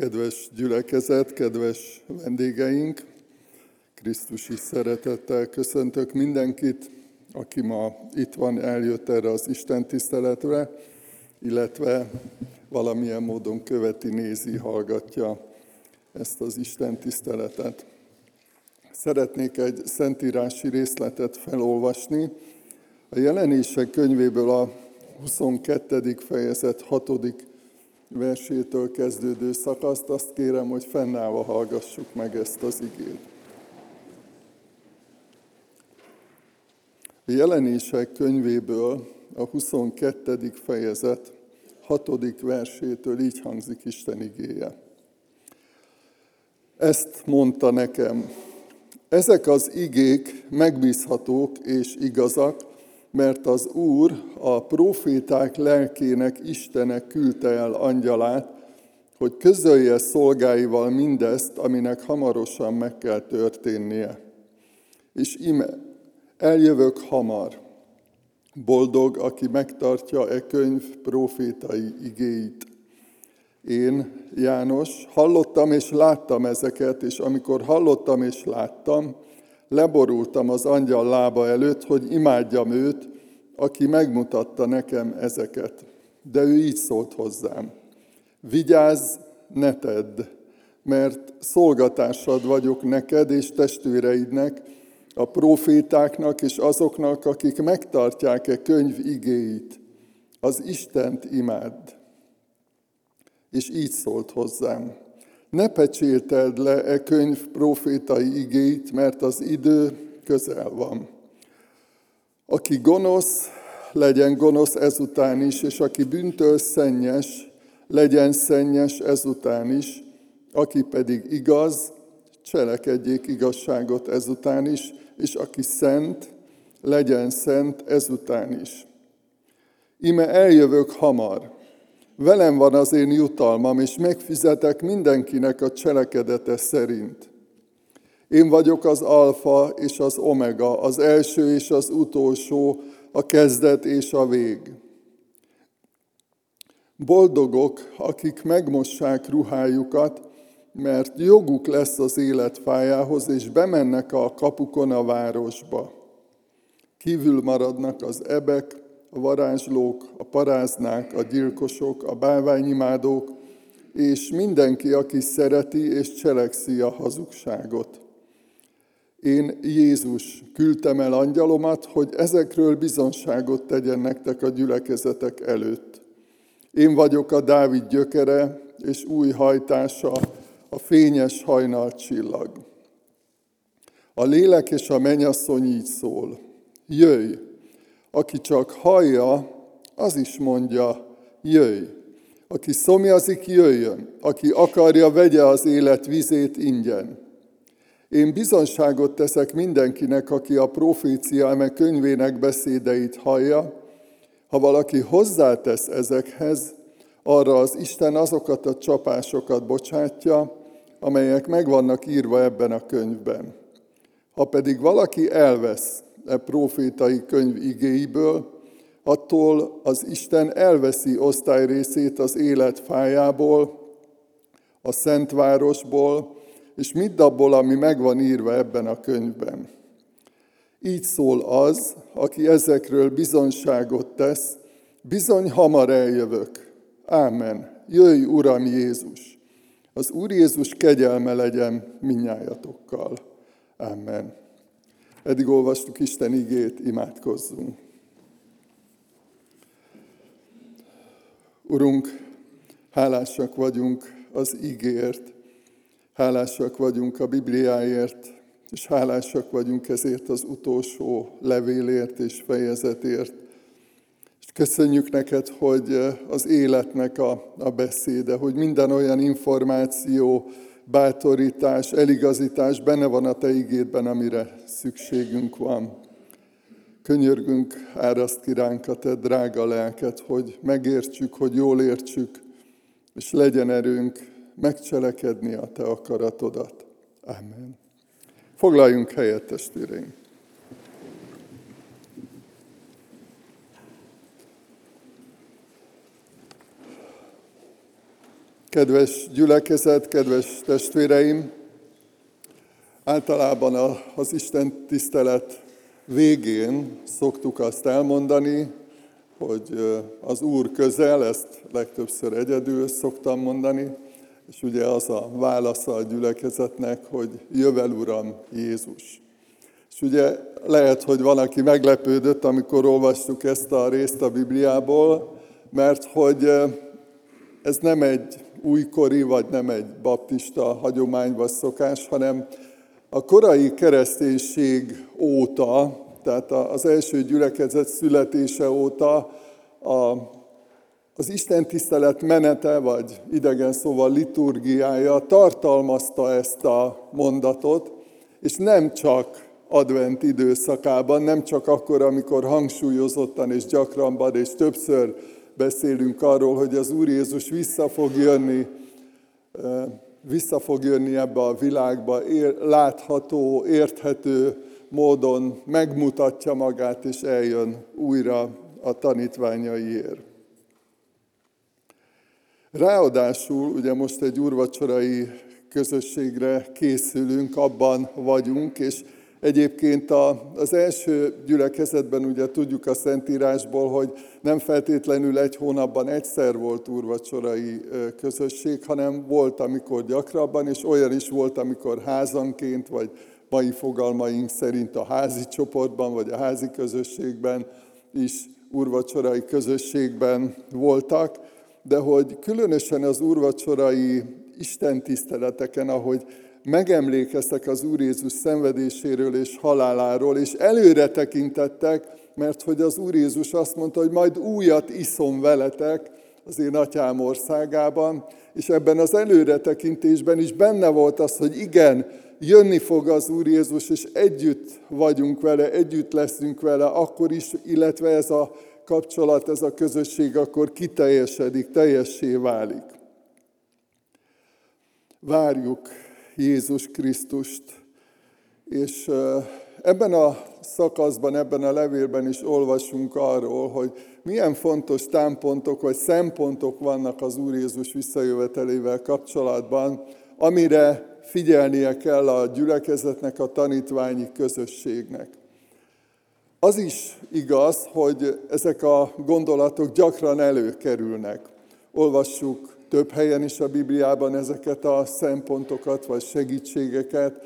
Kedves gyülekezet, kedves vendégeink, Krisztusi szeretettel köszöntök mindenkit, aki ma itt van, eljött erre az Isten tiszteletre, illetve valamilyen módon követi, nézi, hallgatja ezt az Isten tiszteletet. Szeretnék egy szentírási részletet felolvasni. A jelenések könyvéből a 22. fejezet 6 versétől kezdődő szakaszt, azt kérem, hogy fennállva hallgassuk meg ezt az igét. A jelenések könyvéből a 22. fejezet 6. versétől így hangzik Isten igéje. Ezt mondta nekem, ezek az igék megbízhatók és igazak, mert az Úr a proféták lelkének Istene küldte el angyalát, hogy közölje szolgáival mindezt, aminek hamarosan meg kell történnie. És ime, eljövök hamar. Boldog, aki megtartja e könyv profétai igéit. Én, János, hallottam és láttam ezeket, és amikor hallottam és láttam, leborultam az angyal lába előtt, hogy imádjam őt, aki megmutatta nekem ezeket. De ő így szólt hozzám. Vigyázz, ne tedd, mert szolgatásad vagyok neked és testvéreidnek, a profétáknak és azoknak, akik megtartják-e könyv igéit. Az Istent imád. És így szólt hozzám. Ne pecsélteld le e könyv profétai igéit, mert az idő közel van. Aki gonosz, legyen gonosz ezután is, és aki bűntöl szennyes, legyen szennyes ezután is, aki pedig igaz, cselekedjék igazságot ezután is, és aki szent, legyen szent ezután is. Ime eljövök hamar, velem van az én jutalmam, és megfizetek mindenkinek a cselekedete szerint. Én vagyok az alfa és az omega, az első és az utolsó, a kezdet és a vég. Boldogok, akik megmossák ruhájukat, mert joguk lesz az életfájához, és bemennek a kapukon a városba. Kívül maradnak az ebek, a varázslók, a paráznák, a gyilkosok, a bálványimádók, és mindenki, aki szereti és cselekszi a hazugságot. Én Jézus küldtem el angyalomat, hogy ezekről bizonságot tegyen nektek a gyülekezetek előtt. Én vagyok a Dávid gyökere és új hajtása, a fényes hajnal csillag. A lélek és a mennyasszony így szól. Jöjj! Aki csak hallja, az is mondja, jöjj! Aki szomjazik, jöjjön! Aki akarja, vegye az élet vizét ingyen. Én bizonságot teszek mindenkinek, aki a profécia eme könyvének beszédeit hallja, ha valaki hozzátesz ezekhez, arra az Isten azokat a csapásokat bocsátja, amelyek meg vannak írva ebben a könyvben. Ha pedig valaki elvesz e profétai könyv igéiből, attól az Isten elveszi osztály részét az élet fájából, a Szentvárosból, és mindabból, ami megvan írva ebben a könyvben. Így szól az, aki ezekről bizonságot tesz, bizony hamar eljövök. Ámen. Jöjj, Uram Jézus! Az Úr Jézus kegyelme legyen minnyájatokkal. Amen. Eddig olvastuk Isten igét, imádkozzunk. Urunk, hálásak vagyunk az ígért, Hálásak vagyunk a Bibliáért, és hálásak vagyunk ezért az utolsó levélért és fejezetért. És köszönjük neked, hogy az életnek a, a beszéde, hogy minden olyan információ, bátorítás, eligazítás benne van a Te igédben, amire szükségünk van. Könyörgünk, áraszt ki ránk a Te drága lelket, hogy megértsük, hogy jól értsük, és legyen erőnk megcselekedni a Te akaratodat. Amen. Foglaljunk helyet, testvéreim! Kedves gyülekezet, kedves testvéreim! Általában az Isten tisztelet végén szoktuk azt elmondani, hogy az Úr közel, ezt legtöbbször egyedül szoktam mondani, és ugye az a válasza a gyülekezetnek, hogy jövel Uram Jézus. És ugye lehet, hogy van, aki meglepődött, amikor olvastuk ezt a részt a Bibliából, mert hogy ez nem egy újkori, vagy nem egy baptista hagyomány vagy szokás, hanem a korai kereszténység óta, tehát az első gyülekezet születése óta a, az Isten tisztelet menete, vagy idegen szóval liturgiája tartalmazta ezt a mondatot, és nem csak advent időszakában, nem csak akkor, amikor hangsúlyozottan és gyakranban és többször beszélünk arról, hogy az Úr Jézus vissza fog jönni, vissza fog jönni ebbe a világba, látható, érthető módon megmutatja magát, és eljön újra a tanítványaiért. Ráadásul, ugye most egy úrvacsorai közösségre készülünk, abban vagyunk, és Egyébként az első gyülekezetben ugye tudjuk a Szentírásból, hogy nem feltétlenül egy hónapban egyszer volt úrvacsorai közösség, hanem volt, amikor gyakrabban, és olyan is volt, amikor házanként, vagy mai fogalmaink szerint a házi csoportban, vagy a házi közösségben is úrvacsorai közösségben voltak, de hogy különösen az úrvacsorai istentiszteleteken, ahogy megemlékeztek az Úr Jézus szenvedéséről és haláláról, és előre tekintettek, mert hogy az Úr Jézus azt mondta, hogy majd újat iszom veletek az én atyám országában, és ebben az előretekintésben is benne volt az, hogy igen, jönni fog az Úr Jézus, és együtt vagyunk vele, együtt leszünk vele, akkor is, illetve ez a kapcsolat, ez a közösség akkor kiteljesedik, teljessé válik. Várjuk Jézus Krisztust. És ebben a szakaszban, ebben a levélben is olvasunk arról, hogy milyen fontos támpontok vagy szempontok vannak az Úr Jézus visszajövetelével kapcsolatban, amire figyelnie kell a gyülekezetnek, a tanítványi közösségnek. Az is igaz, hogy ezek a gondolatok gyakran előkerülnek. Olvassuk több helyen is a Bibliában ezeket a szempontokat vagy segítségeket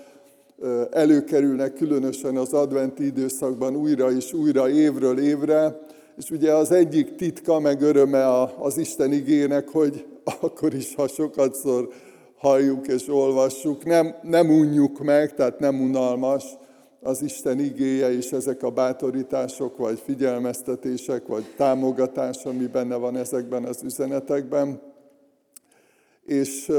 előkerülnek, különösen az adventi időszakban újra és újra, évről évre, és ugye az egyik titka, meg öröme az Isten igének, hogy akkor is, ha sokatszor halljuk és olvassuk, nem, nem unjuk meg, tehát nem unalmas az Isten igéje, és ezek a bátorítások, vagy figyelmeztetések, vagy támogatás, ami benne van ezekben az üzenetekben és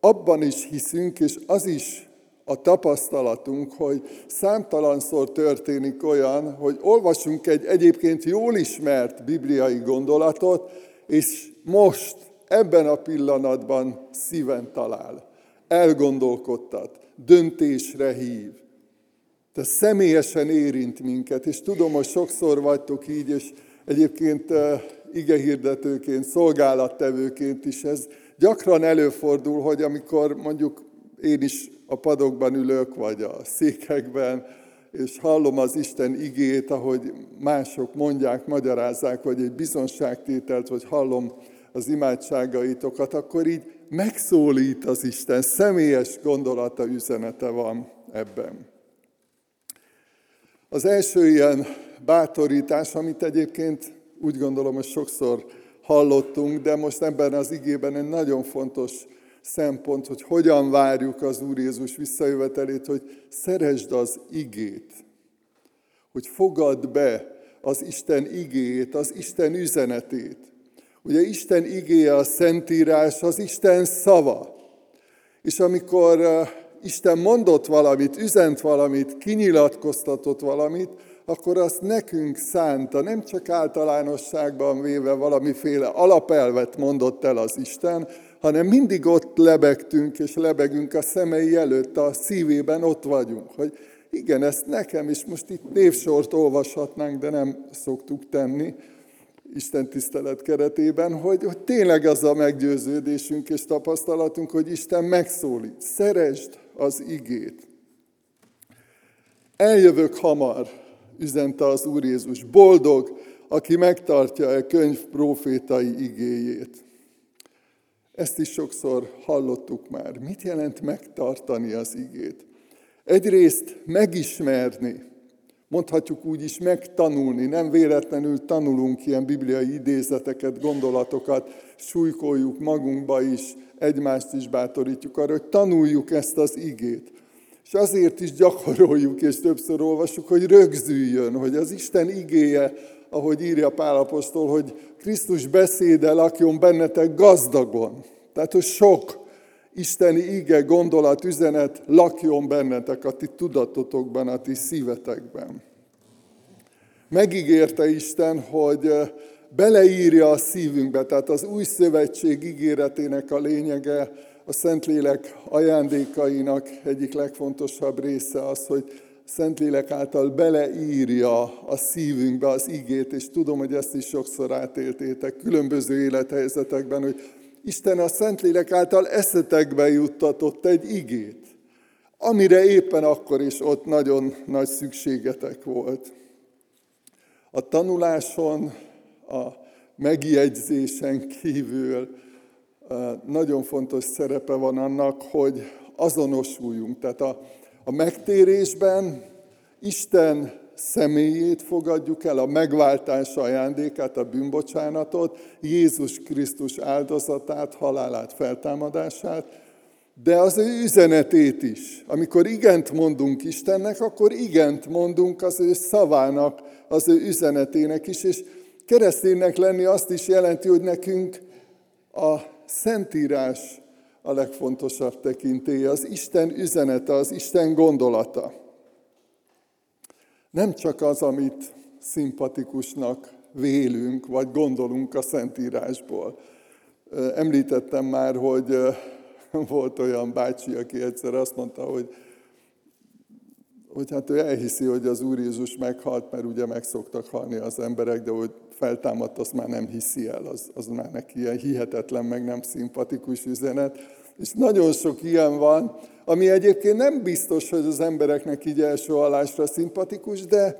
abban is hiszünk, és az is a tapasztalatunk, hogy számtalanszor történik olyan, hogy olvasunk egy egyébként jól ismert bibliai gondolatot, és most, ebben a pillanatban szíven talál, elgondolkodtat, döntésre hív. Tehát személyesen érint minket, és tudom, hogy sokszor vagytok így, és egyébként igehirdetőként, szolgálattevőként is ez gyakran előfordul, hogy amikor mondjuk én is a padokban ülök, vagy a székekben, és hallom az Isten igét, ahogy mások mondják, magyarázzák, vagy egy bizonságtételt, vagy hallom az imádságaitokat, akkor így megszólít az Isten, személyes gondolata, üzenete van ebben. Az első ilyen bátorítás, amit egyébként úgy gondolom, hogy sokszor hallottunk, de most ebben az igében egy nagyon fontos szempont, hogy hogyan várjuk az Úr Jézus visszajövetelét, hogy szeresd az igét, hogy fogad be az Isten igét, az Isten üzenetét. Ugye Isten igéje a Szentírás, az Isten szava. És amikor uh, Isten mondott valamit, üzent valamit, kinyilatkoztatott valamit, akkor azt nekünk szánta, nem csak általánosságban véve valamiféle alapelvet mondott el az Isten, hanem mindig ott lebegtünk és lebegünk a szemei előtt, a szívében ott vagyunk, hogy igen, ezt nekem is, most itt névsort olvashatnánk, de nem szoktuk tenni, Isten tisztelet keretében, hogy, hogy tényleg az a meggyőződésünk és tapasztalatunk, hogy Isten megszólít. Szeresd az igét. Eljövök hamar, üzente az Úr Jézus. Boldog, aki megtartja a könyv profétai igéjét. Ezt is sokszor hallottuk már. Mit jelent megtartani az igét? Egyrészt megismerni, mondhatjuk úgy is megtanulni, nem véletlenül tanulunk ilyen bibliai idézeteket, gondolatokat, súlykoljuk magunkba is, egymást is bátorítjuk arra, hogy tanuljuk ezt az igét. És azért is gyakoroljuk, és többször olvasjuk, hogy rögzüljön, hogy az Isten igéje, ahogy írja Pálapostól, hogy Krisztus beszéde lakjon bennetek gazdagon. Tehát, hogy sok isteni ige, gondolat, üzenet lakjon bennetek a ti tudatotokban, a ti szívetekben. Megígérte Isten, hogy beleírja a szívünkbe, tehát az új szövetség ígéretének a lényege, a Szentlélek ajándékainak egyik legfontosabb része az, hogy Szentlélek által beleírja a szívünkbe az igét, és tudom, hogy ezt is sokszor átéltétek különböző élethelyzetekben, hogy Isten a Szentlélek által eszetekbe juttatott egy igét, amire éppen akkor is ott nagyon nagy szükségetek volt. A tanuláson, a megjegyzésen kívül nagyon fontos szerepe van annak, hogy azonosuljunk. Tehát a, a megtérésben Isten személyét fogadjuk el, a megváltás ajándékát, a bűnbocsánatot, Jézus Krisztus áldozatát, halálát, feltámadását, de az ő üzenetét is. Amikor igent mondunk Istennek, akkor igent mondunk az ő szavának, az ő üzenetének is, és kereszténynek lenni azt is jelenti, hogy nekünk a Szentírás a legfontosabb tekintélye, az Isten üzenete, az Isten gondolata. Nem csak az, amit szimpatikusnak vélünk, vagy gondolunk a Szentírásból. Említettem már, hogy volt olyan bácsi, aki egyszer azt mondta, hogy, hogy hát ő elhiszi, hogy az Úr Jézus meghalt, mert ugye meg szoktak halni az emberek, de hogy feltámadt, azt már nem hiszi el, az, az már neki ilyen hihetetlen, meg nem szimpatikus üzenet. És nagyon sok ilyen van, ami egyébként nem biztos, hogy az embereknek így első hallásra szimpatikus, de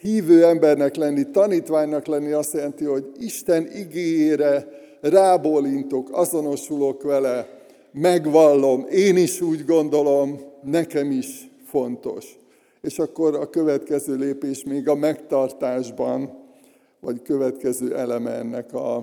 hívő embernek lenni, tanítványnak lenni azt jelenti, hogy Isten igényére rábólintok, azonosulok vele, megvallom, én is úgy gondolom, nekem is fontos. És akkor a következő lépés még a megtartásban, vagy következő eleme ennek a,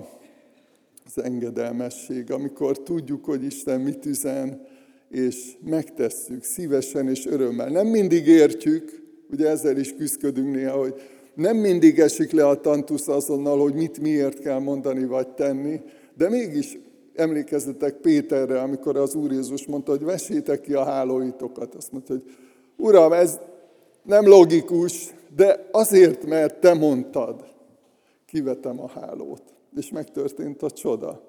az engedelmesség, amikor tudjuk, hogy Isten mit üzen, és megtesszük szívesen és örömmel. Nem mindig értjük, ugye ezzel is küzdködünk néha, hogy nem mindig esik le a tantusz azonnal, hogy mit miért kell mondani vagy tenni, de mégis emlékezzetek Péterre, amikor az Úr Jézus mondta, hogy vessétek ki a hálóitokat. Azt mondta, hogy Uram, ez nem logikus, de azért, mert te mondtad, kivetem a hálót. És megtörtént a csoda.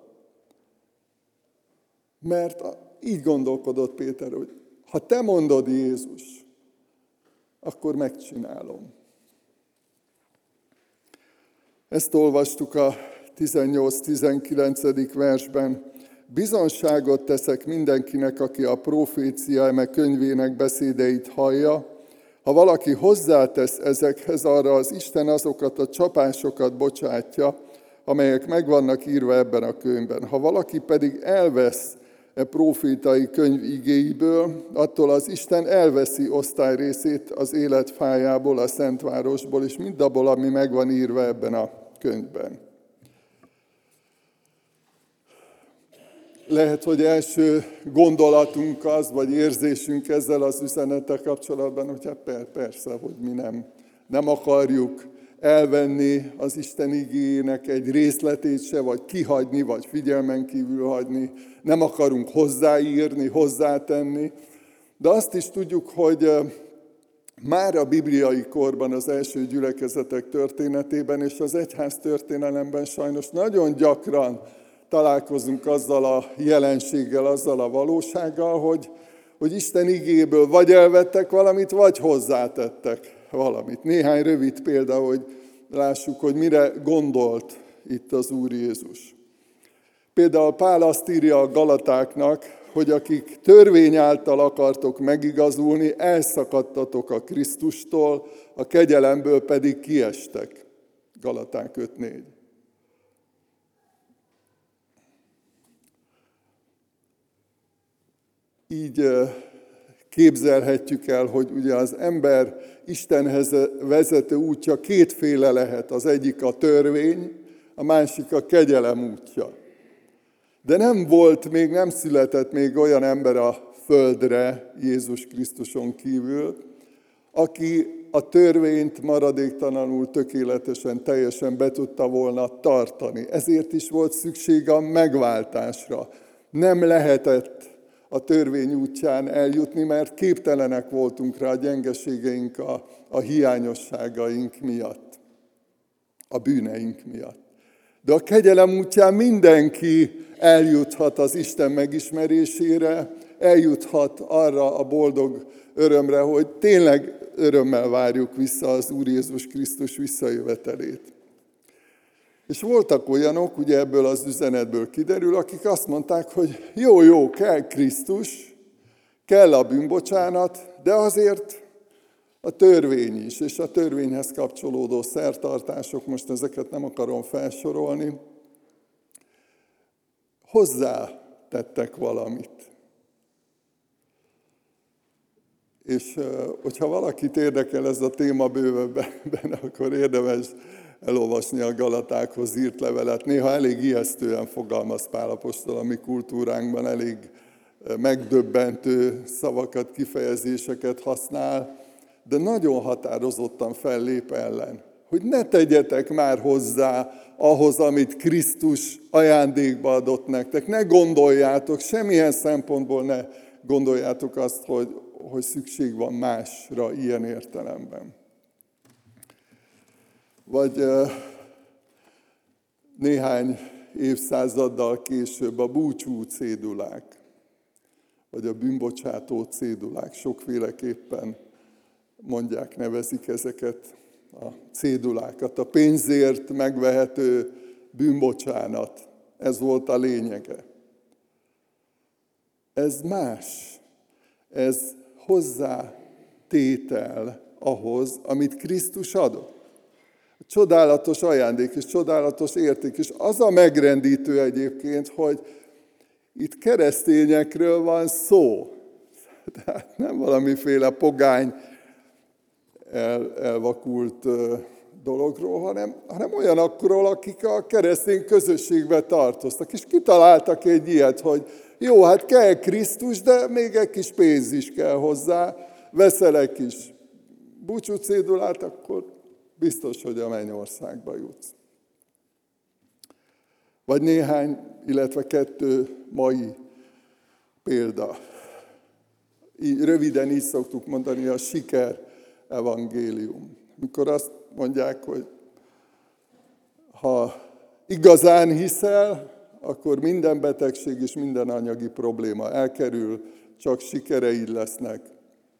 Mert így gondolkodott Péter, hogy ha te mondod Jézus, akkor megcsinálom. Ezt olvastuk a 18-19. versben. Bizonságot teszek mindenkinek, aki a profécia eme könyvének beszédeit hallja, ha valaki hozzátesz ezekhez, arra az Isten azokat a csapásokat bocsátja, amelyek meg vannak írva ebben a könyvben. Ha valaki pedig elvesz e profétai könyv igéiből, attól az Isten elveszi osztály részét az élet fájából, a Szentvárosból, és mindabból, ami meg van írva ebben a könyvben. Lehet, hogy első gondolatunk az, vagy érzésünk ezzel az üzenettel kapcsolatban, hogy hát persze, hogy mi nem, nem akarjuk elvenni az Isten igének egy részletét se, vagy kihagyni, vagy figyelmen kívül hagyni. Nem akarunk hozzáírni, hozzátenni. De azt is tudjuk, hogy már a bibliai korban, az első gyülekezetek történetében és az egyház történelemben sajnos nagyon gyakran találkozunk azzal a jelenséggel, azzal a valósággal, hogy, hogy Isten igéből vagy elvettek valamit, vagy hozzátettek valamit. Néhány rövid példa, hogy lássuk, hogy mire gondolt itt az Úr Jézus. Például Pál azt írja a Galatáknak, hogy akik törvény által akartok megigazulni, elszakadtatok a Krisztustól, a kegyelemből pedig kiestek. Galaták 5.4. Így képzelhetjük el, hogy ugye az ember Istenhez vezető útja kétféle lehet. Az egyik a törvény, a másik a kegyelem útja. De nem volt, még nem született még olyan ember a földre Jézus Krisztuson kívül, aki a törvényt maradéktalanul, tökéletesen, teljesen be tudta volna tartani. Ezért is volt szükség a megváltásra. Nem lehetett a törvény útján eljutni, mert képtelenek voltunk rá a gyengeségeink, a, a hiányosságaink miatt, a bűneink miatt. De a kegyelem útján mindenki eljuthat az Isten megismerésére, eljuthat arra a boldog örömre, hogy tényleg örömmel várjuk vissza az Úr Jézus Krisztus visszajövetelét. És voltak olyanok, ugye ebből az üzenetből kiderül, akik azt mondták, hogy jó, jó, kell Krisztus, kell a bűnbocsánat, de azért a törvény is, és a törvényhez kapcsolódó szertartások, most ezeket nem akarom felsorolni, hozzá tettek valamit. És hogyha valakit érdekel ez a téma bővebben, akkor érdemes elolvasni a Galatákhoz írt levelet. Néha elég ijesztően fogalmaz Pálapostól a mi kultúránkban, elég megdöbbentő szavakat, kifejezéseket használ, de nagyon határozottan fellép ellen, hogy ne tegyetek már hozzá ahhoz, amit Krisztus ajándékba adott nektek. Ne gondoljátok, semmilyen szempontból ne gondoljátok azt, hogy, hogy szükség van másra ilyen értelemben. Vagy néhány évszázaddal később a búcsú cédulák, vagy a bűnbocsátó cédulák, sokféleképpen mondják, nevezik ezeket a cédulákat. A pénzért megvehető bűnbocsánat, ez volt a lényege. Ez más, ez hozzá tétel ahhoz, amit Krisztus adott. Csodálatos ajándék és csodálatos érték. És az a megrendítő egyébként, hogy itt keresztényekről van szó. Tehát nem valamiféle pogány, el, elvakult dologról, hanem, hanem olyanokról, akik a keresztény közösségbe tartoztak. És kitaláltak egy ilyet, hogy jó, hát kell Krisztus, de még egy kis pénz is kell hozzá, veszel egy kis búcsúcédulát, akkor biztos, hogy a mennyországba jutsz. Vagy néhány, illetve kettő mai példa. Így, röviden így szoktuk mondani a siker evangélium. Mikor azt mondják, hogy ha igazán hiszel, akkor minden betegség és minden anyagi probléma elkerül, csak sikereid lesznek,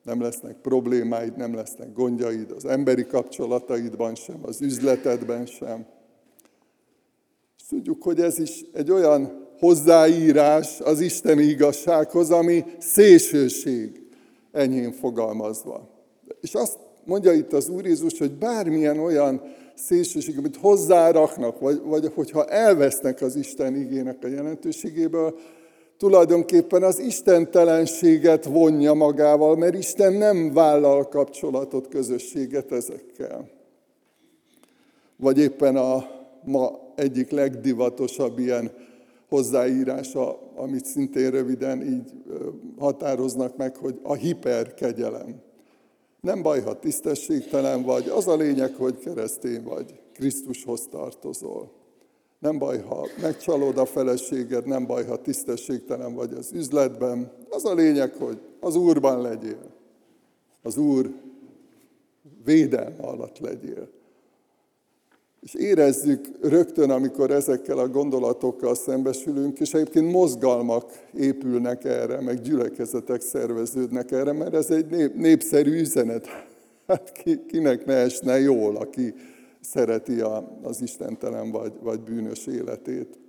nem lesznek problémáid, nem lesznek gondjaid az emberi kapcsolataidban sem, az üzletedben sem. És tudjuk, hogy ez is egy olyan hozzáírás az Isteni igazsághoz, ami szélsőség, enyhén fogalmazva. És azt mondja itt az Úr Jézus, hogy bármilyen olyan szélsőség, amit hozzáraknak, vagy, vagy hogyha elvesznek az Isten igének a jelentőségéből, tulajdonképpen az istentelenséget vonja magával, mert Isten nem vállal kapcsolatot, közösséget ezekkel. Vagy éppen a ma egyik legdivatosabb ilyen hozzáírása, amit szintén röviden így határoznak meg, hogy a hiperkegyelem. Nem baj, ha tisztességtelen vagy, az a lényeg, hogy keresztény vagy, Krisztushoz tartozol. Nem baj, ha megcsalod a feleséged, nem baj, ha tisztességtelen vagy az üzletben. Az a lényeg, hogy az Úrban legyél. Az Úr védelme alatt legyél. És érezzük rögtön, amikor ezekkel a gondolatokkal szembesülünk, és egyébként mozgalmak épülnek erre, meg gyülekezetek szerveződnek erre, mert ez egy nép, népszerű üzenet. Hát ki, kinek ne esne jól, aki szereti az istentelen vagy, vagy bűnös életét.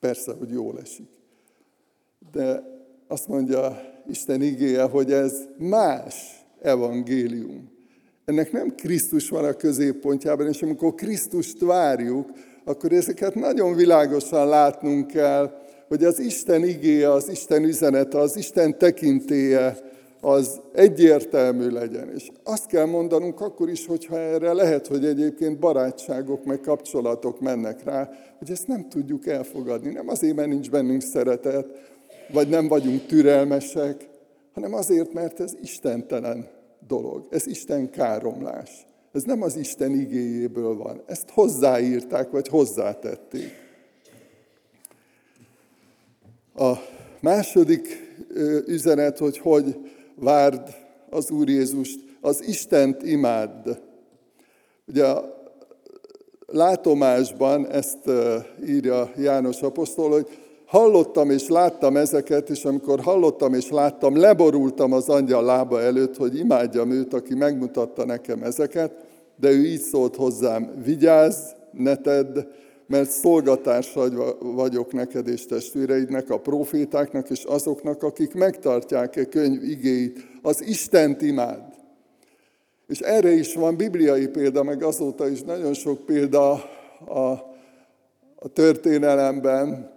Persze, hogy jól esik. De azt mondja Isten igéje, hogy ez más evangélium. Ennek nem Krisztus van a középpontjában, és amikor Krisztust várjuk, akkor ezeket nagyon világosan látnunk kell, hogy az Isten igéje, az Isten üzenete, az Isten tekintéje az egyértelmű legyen. És azt kell mondanunk akkor is, hogyha erre lehet, hogy egyébként barátságok meg kapcsolatok mennek rá, hogy ezt nem tudjuk elfogadni. Nem azért, mert nincs bennünk szeretet, vagy nem vagyunk türelmesek, hanem azért, mert ez istentelen dolog. Ez Isten káromlás. Ez nem az Isten igéjéből van. Ezt hozzáírták, vagy hozzátették. A második üzenet, hogy hogy várd az Úr Jézust, az Istent imádd. Ugye a látomásban ezt írja János apostol, hogy hallottam és láttam ezeket, és amikor hallottam és láttam, leborultam az angyal lába előtt, hogy imádjam őt, aki megmutatta nekem ezeket, de ő így szólt hozzám, vigyázz, ne tedd, mert szolgatársa vagyok neked és testvéreidnek, a profétáknak és azoknak, akik megtartják-e könyv igéit, az Istent imád. És erre is van bibliai példa, meg azóta is nagyon sok példa a, a történelemben,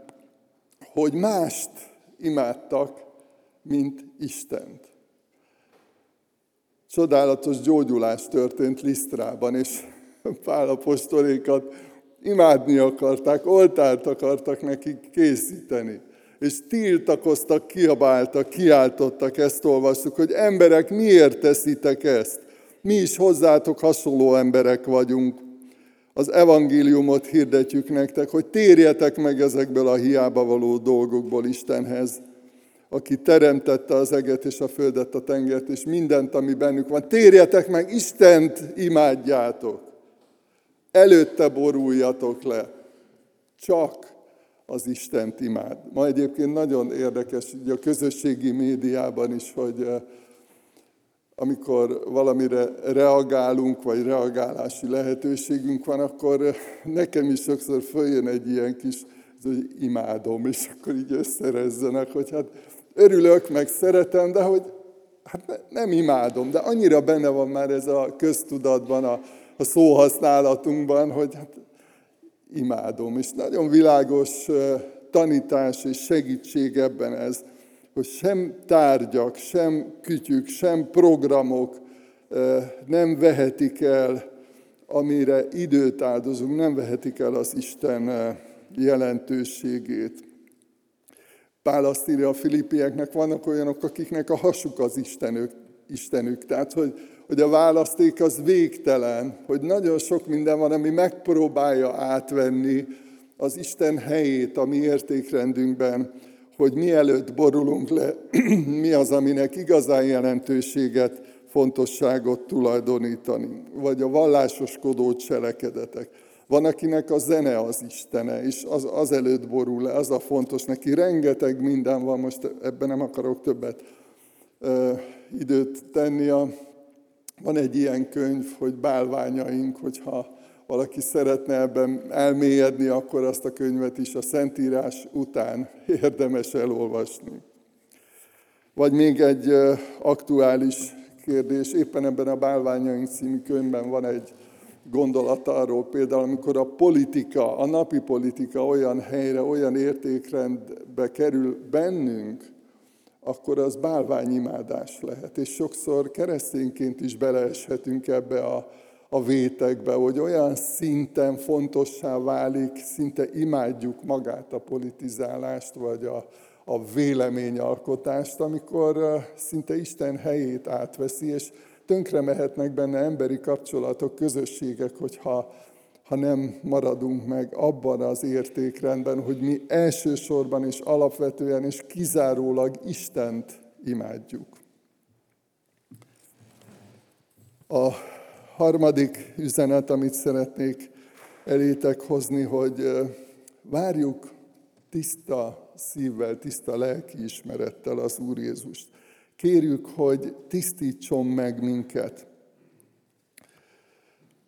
hogy mást imádtak, mint Istent. Csodálatos gyógyulás történt Lisztrában, és Pálapostolékat imádni akarták, oltárt akartak nekik készíteni. És tiltakoztak, kiabáltak, kiáltottak, ezt olvastuk, hogy emberek, miért teszitek ezt? Mi is hozzátok hasonló emberek vagyunk. Az evangéliumot hirdetjük nektek, hogy térjetek meg ezekből a hiába való dolgokból Istenhez, aki teremtette az eget és a földet, a tengert, és mindent, ami bennük van. Térjetek meg, Istent imádjátok előtte boruljatok le. Csak az Istent imád. Ma egyébként nagyon érdekes, ugye a közösségi médiában is, hogy eh, amikor valamire reagálunk, vagy reagálási lehetőségünk van, akkor eh, nekem is sokszor följön egy ilyen kis, hogy imádom, és akkor így összerezzenek, hogy hát örülök, meg szeretem, de hogy hát nem imádom, de annyira benne van már ez a köztudatban, a, a szóhasználatunkban, hogy hát imádom. És nagyon világos tanítás és segítség ebben ez, hogy sem tárgyak, sem kütyük, sem programok nem vehetik el, amire időt áldozunk, nem vehetik el az Isten jelentőségét. Pál azt írja a filipieknek, vannak olyanok, akiknek a hasuk az Istenük, Istenük. Tehát, hogy hogy a választék az végtelen, hogy nagyon sok minden van, ami megpróbálja átvenni az Isten helyét a mi értékrendünkben, hogy mielőtt borulunk le, mi az, aminek igazán jelentőséget, fontosságot tulajdonítani, vagy a vallásoskodó cselekedetek. Van, akinek a zene az Istene, és az, az előtt borul le, az a fontos neki. Rengeteg minden van, most ebben nem akarok többet ö, időt tenni a van egy ilyen könyv, hogy bálványaink, hogyha valaki szeretne ebben elmélyedni, akkor azt a könyvet is a Szentírás után érdemes elolvasni. Vagy még egy aktuális kérdés, éppen ebben a Bálványaink című könyvben van egy gondolat arról például, amikor a politika, a napi politika olyan helyre, olyan értékrendbe kerül bennünk, akkor az bálványimádás lehet. És sokszor keresztényként is beleeshetünk ebbe a, a vétekbe, hogy olyan szinten fontossá válik, szinte imádjuk magát a politizálást, vagy a, a véleményalkotást, amikor szinte Isten helyét átveszi, és tönkre mehetnek benne emberi kapcsolatok, közösségek, hogyha ha nem maradunk meg abban az értékrendben, hogy mi elsősorban és alapvetően és kizárólag Istent imádjuk. A harmadik üzenet, amit szeretnék elétek hozni, hogy várjuk tiszta szívvel, tiszta lelkiismerettel az Úr Jézust. Kérjük, hogy tisztítson meg minket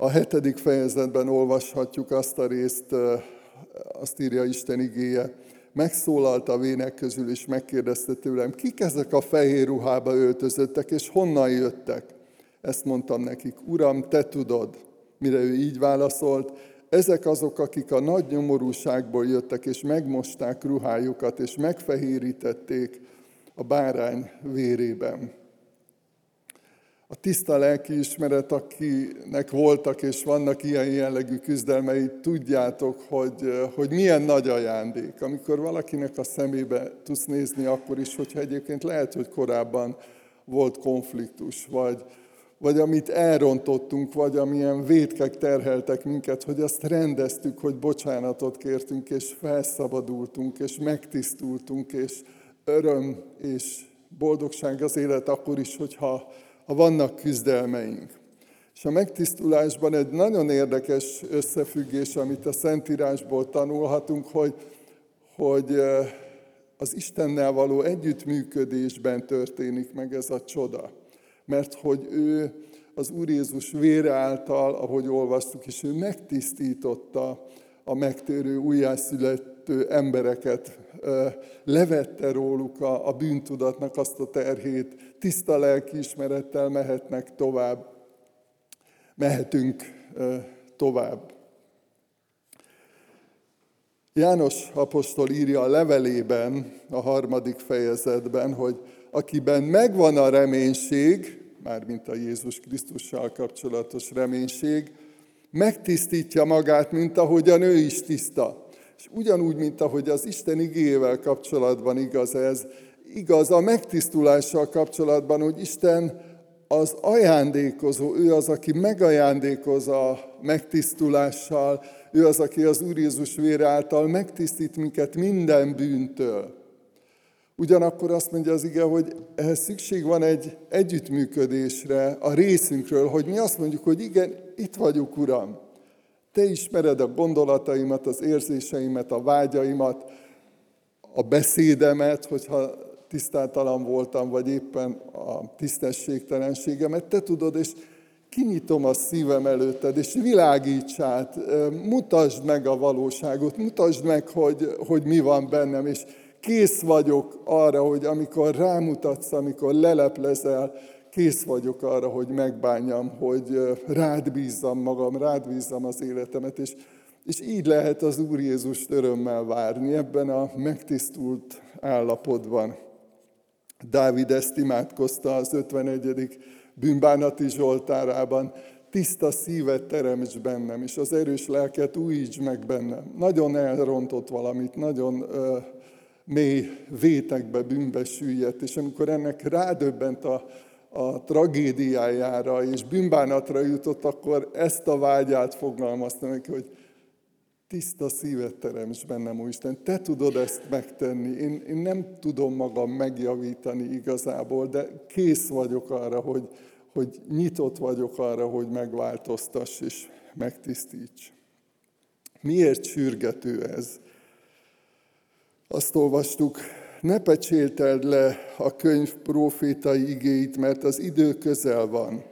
A hetedik fejezetben olvashatjuk azt a részt, azt írja Isten igéje, megszólalt a vének közül, és megkérdezte tőlem, kik ezek a fehér ruhába öltözöttek, és honnan jöttek? Ezt mondtam nekik, Uram, te tudod. Mire ő így válaszolt, ezek azok, akik a nagy nyomorúságból jöttek, és megmosták ruhájukat, és megfehérítették a bárány vérében. A tiszta lelkiismeret, akinek voltak és vannak ilyen jellegű küzdelmei, tudjátok, hogy, hogy milyen nagy ajándék. Amikor valakinek a szemébe tudsz nézni, akkor is, hogyha egyébként lehet, hogy korábban volt konfliktus, vagy, vagy amit elrontottunk, vagy amilyen vétkek terheltek minket, hogy azt rendeztük, hogy bocsánatot kértünk, és felszabadultunk, és megtisztultunk, és öröm és boldogság az élet akkor is, hogyha ha vannak küzdelmeink. És a megtisztulásban egy nagyon érdekes összefüggés, amit a Szentírásból tanulhatunk, hogy, hogy az Istennel való együttműködésben történik meg ez a csoda mert hogy ő az Úr Jézus vére által, ahogy olvastuk is, ő megtisztította a megtérő, újjászülető embereket, levette róluk a, a bűntudatnak azt a terhét, tiszta lelkiismerettel mehetnek tovább, mehetünk tovább. János apostol írja a levelében, a harmadik fejezetben, hogy akiben megvan a reménység, mármint a Jézus Krisztussal kapcsolatos reménység, megtisztítja magát, mint ahogyan ő is tiszta. És ugyanúgy, mint ahogy az Isten igével kapcsolatban igaz ez, igaz a megtisztulással kapcsolatban, hogy Isten az ajándékozó, ő az, aki megajándékoz a megtisztulással, ő az, aki az Úr Jézus vére által megtisztít minket minden bűntől. Ugyanakkor azt mondja az ige, hogy ehhez szükség van egy együttműködésre a részünkről, hogy mi azt mondjuk, hogy igen, itt vagyok, Uram. Te ismered a gondolataimat, az érzéseimet, a vágyaimat, a beszédemet, hogyha tisztátalan voltam, vagy éppen a tisztességtelenségemet. Te tudod, és kinyitom a szívem előtted, és világíts át, mutasd meg a valóságot, mutasd meg, hogy, hogy mi van bennem, és kész vagyok arra, hogy amikor rámutatsz, amikor leleplezel, kész vagyok arra, hogy megbánjam, hogy rád bízzam magam, rád bízzam az életemet, és, és így lehet az Úr Jézust örömmel várni ebben a megtisztult állapotban. Dávid ezt imádkozta az 51. bűnbánati Zsoltárában, tiszta szívet teremts bennem, és az erős lelket újíts meg bennem. Nagyon elrontott valamit, nagyon mély vétekbe, bűnbe süllyedt, és amikor ennek rádöbbent a, a tragédiájára és bűnbánatra jutott, akkor ezt a vágyát fogalmazta neki, hogy tiszta szívet teremts bennem, Isten, te tudod ezt megtenni. Én, én nem tudom magam megjavítani igazából, de kész vagyok arra, hogy, hogy nyitott vagyok arra, hogy megváltoztass és megtisztíts. Miért sürgető ez? Azt olvastuk, ne pecsélteld le a könyv profétai igéit, mert az idő közel van.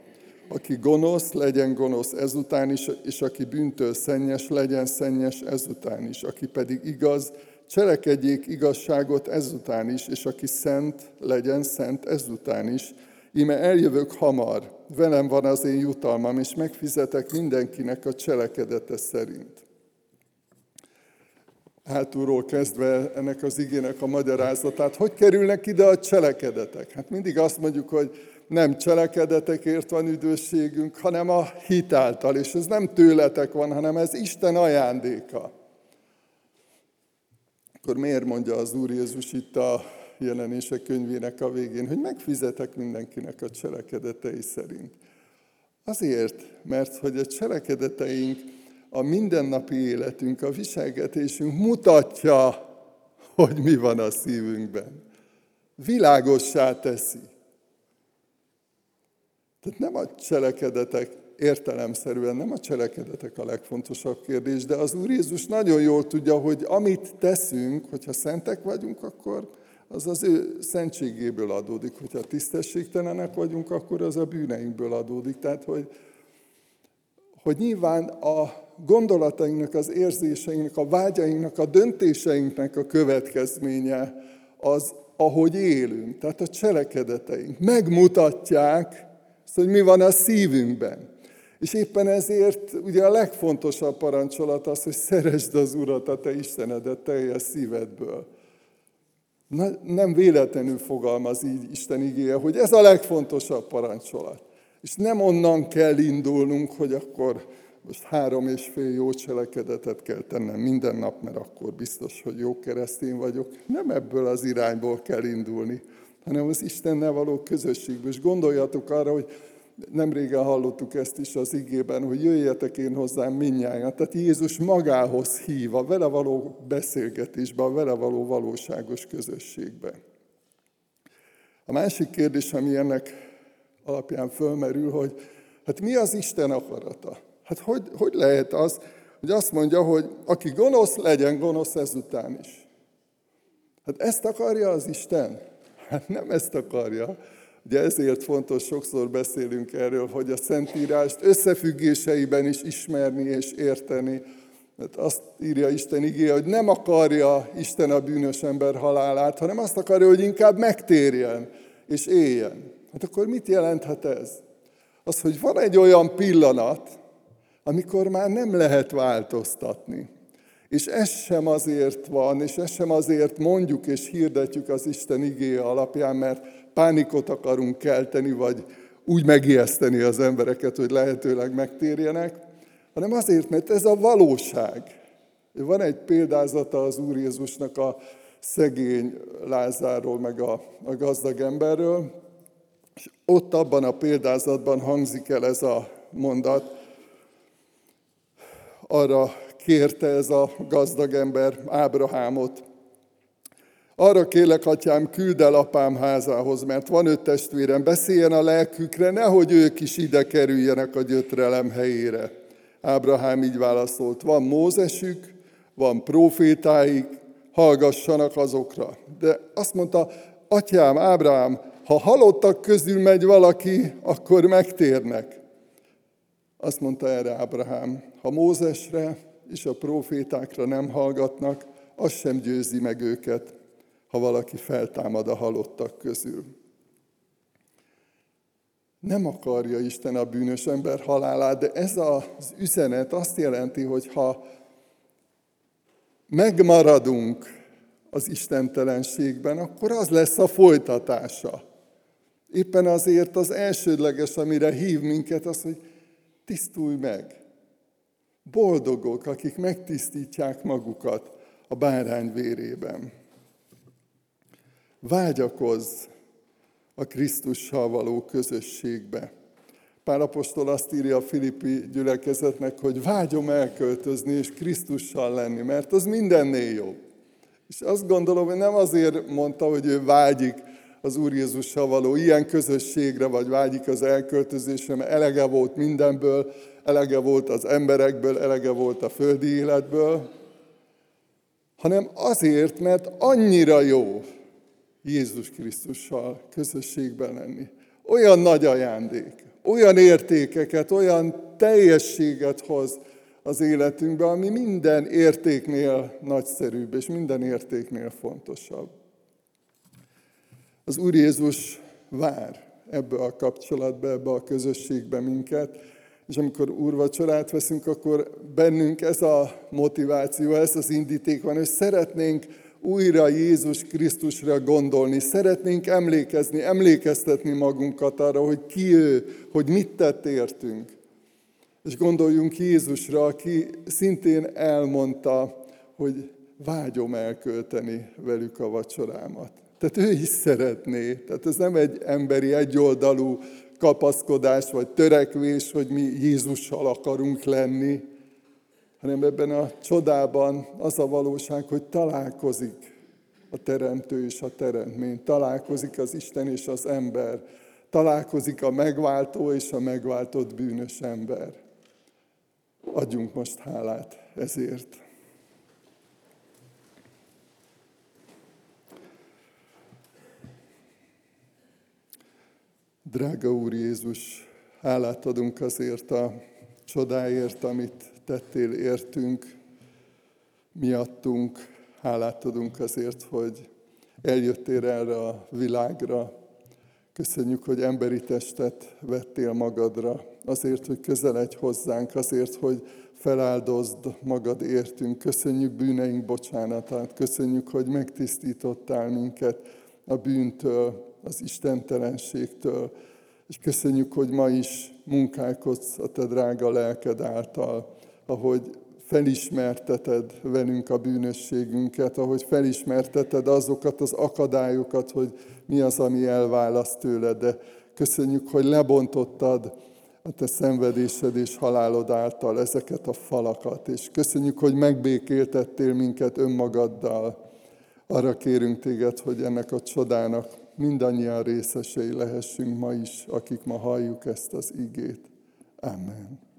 Aki gonosz, legyen gonosz ezután is, és aki bűntől szennyes, legyen szennyes ezután is. Aki pedig igaz, cselekedjék igazságot ezután is, és aki szent, legyen szent ezután is. Íme eljövök hamar, velem van az én jutalmam, és megfizetek mindenkinek a cselekedete szerint hátulról kezdve ennek az igének a magyarázatát. Hogy kerülnek ide a cselekedetek? Hát mindig azt mondjuk, hogy nem cselekedetekért van üdvösségünk, hanem a hit által, és ez nem tőletek van, hanem ez Isten ajándéka. Akkor miért mondja az Úr Jézus itt a jelenések könyvének a végén, hogy megfizetek mindenkinek a cselekedetei szerint? Azért, mert hogy a cselekedeteink a mindennapi életünk, a viselgetésünk mutatja, hogy mi van a szívünkben. Világossá teszi. Tehát nem a cselekedetek értelemszerűen nem a cselekedetek a legfontosabb kérdés, de az Úr Jézus nagyon jól tudja, hogy amit teszünk, hogyha szentek vagyunk, akkor az az ő szentségéből adódik. Hogyha tisztességtelenek vagyunk, akkor az a bűneinkből adódik. Tehát, hogy hogy nyilván a gondolatainknak, az érzéseinknek, a vágyainknak, a döntéseinknek a következménye az, ahogy élünk, tehát a cselekedeteink. Megmutatják hogy mi van a szívünkben. És éppen ezért ugye a legfontosabb parancsolat az, hogy szeresd az Urat, a te Istenedet teljes szívedből. Na, nem véletlenül fogalmaz így Isten igéje, hogy ez a legfontosabb parancsolat. És nem onnan kell indulnunk, hogy akkor most három és fél jó cselekedetet kell tennem minden nap, mert akkor biztos, hogy jó keresztény vagyok. Nem ebből az irányból kell indulni, hanem az Istennel való közösségből. És gondoljatok arra, hogy nem régen hallottuk ezt is az igében, hogy jöjjetek én hozzám minnyáján. Tehát Jézus magához hív a vele való beszélgetésbe, a vele való valóságos közösségbe. A másik kérdés, ami ennek alapján fölmerül, hogy hát mi az Isten akarata? Hát hogy, hogy lehet az, hogy azt mondja, hogy aki gonosz, legyen gonosz ezután is. Hát ezt akarja az Isten? Hát nem ezt akarja. Ugye ezért fontos, sokszor beszélünk erről, hogy a Szentírást összefüggéseiben is ismerni és érteni. Mert azt írja Isten igé, hogy nem akarja Isten a bűnös ember halálát, hanem azt akarja, hogy inkább megtérjen és éljen. Hát akkor mit jelenthet ez? Az, hogy van egy olyan pillanat, amikor már nem lehet változtatni. És ez sem azért van, és ez sem azért mondjuk és hirdetjük az Isten igéje alapján, mert pánikot akarunk kelteni, vagy úgy megijeszteni az embereket, hogy lehetőleg megtérjenek, hanem azért, mert ez a valóság. Van egy példázata az Úr Jézusnak a szegény Lázárról, meg a, a gazdag emberről, és ott abban a példázatban hangzik el ez a mondat, arra kérte ez a gazdag ember Ábrahámot, arra kélek, atyám, küld el apám házához, mert van öt testvérem, beszéljen a lelkükre, nehogy ők is ide kerüljenek a gyötrelem helyére. Ábrahám így válaszolt, van Mózesük, van profétáik, hallgassanak azokra. De azt mondta, atyám, Ábrahám, ha halottak közül megy valaki, akkor megtérnek. Azt mondta erre Ábrahám, ha Mózesre és a profétákra nem hallgatnak, az sem győzi meg őket ha valaki feltámad a halottak közül. Nem akarja Isten a bűnös ember halálát, de ez az üzenet azt jelenti, hogy ha megmaradunk az istentelenségben, akkor az lesz a folytatása. Éppen azért az elsődleges, amire hív minket, az, hogy tisztulj meg. Boldogok, akik megtisztítják magukat a bárány vérében. Vágyakozz a Krisztussal való közösségbe. Pál apostol azt írja a Filippi gyülekezetnek, hogy vágyom elköltözni és Krisztussal lenni, mert az mindennél jobb. És azt gondolom, hogy nem azért mondta, hogy ő vágyik az Úr Jézussal való ilyen közösségre, vagy vágyik az elköltözésre, mert elege volt mindenből, elege volt az emberekből, elege volt a földi életből, hanem azért, mert annyira jó, Jézus Krisztussal közösségben lenni. Olyan nagy ajándék, olyan értékeket, olyan teljességet hoz az életünkbe, ami minden értéknél nagyszerűbb, és minden értéknél fontosabb. Az Úr Jézus vár ebbe a kapcsolatba, ebbe a közösségbe minket, és amikor úrvacsorát veszünk, akkor bennünk ez a motiváció, ez az indíték van, és szeretnénk újra Jézus Krisztusra gondolni. Szeretnénk emlékezni, emlékeztetni magunkat arra, hogy ki ő, hogy mit tett értünk. És gondoljunk Jézusra, aki szintén elmondta, hogy vágyom elkölteni velük a vacsorámat. Tehát ő is szeretné. Tehát ez nem egy emberi, egyoldalú kapaszkodás vagy törekvés, hogy mi Jézussal akarunk lenni, hanem ebben a csodában az a valóság, hogy találkozik a teremtő és a teremtmény, találkozik az Isten és az ember, találkozik a megváltó és a megváltott bűnös ember. Adjunk most hálát ezért. Drága Úr Jézus, hálát adunk azért a csodáért, amit tettél értünk, miattunk. Hálát adunk azért, hogy eljöttél erre a világra. Köszönjük, hogy emberi testet vettél magadra, azért, hogy közeledj hozzánk, azért, hogy feláldozd magad értünk. Köszönjük bűneink bocsánatát, köszönjük, hogy megtisztítottál minket a bűntől, az istentelenségtől, és köszönjük, hogy ma is munkálkodsz a te drága lelked által, ahogy felismerteted velünk a bűnösségünket, ahogy felismerteted azokat az akadályokat, hogy mi az, ami elválaszt tőled, de köszönjük, hogy lebontottad a te szenvedésed és halálod által ezeket a falakat, és köszönjük, hogy megbékéltettél minket önmagaddal. Arra kérünk téged, hogy ennek a csodának mindannyian részesei lehessünk ma is, akik ma halljuk ezt az igét. Amen.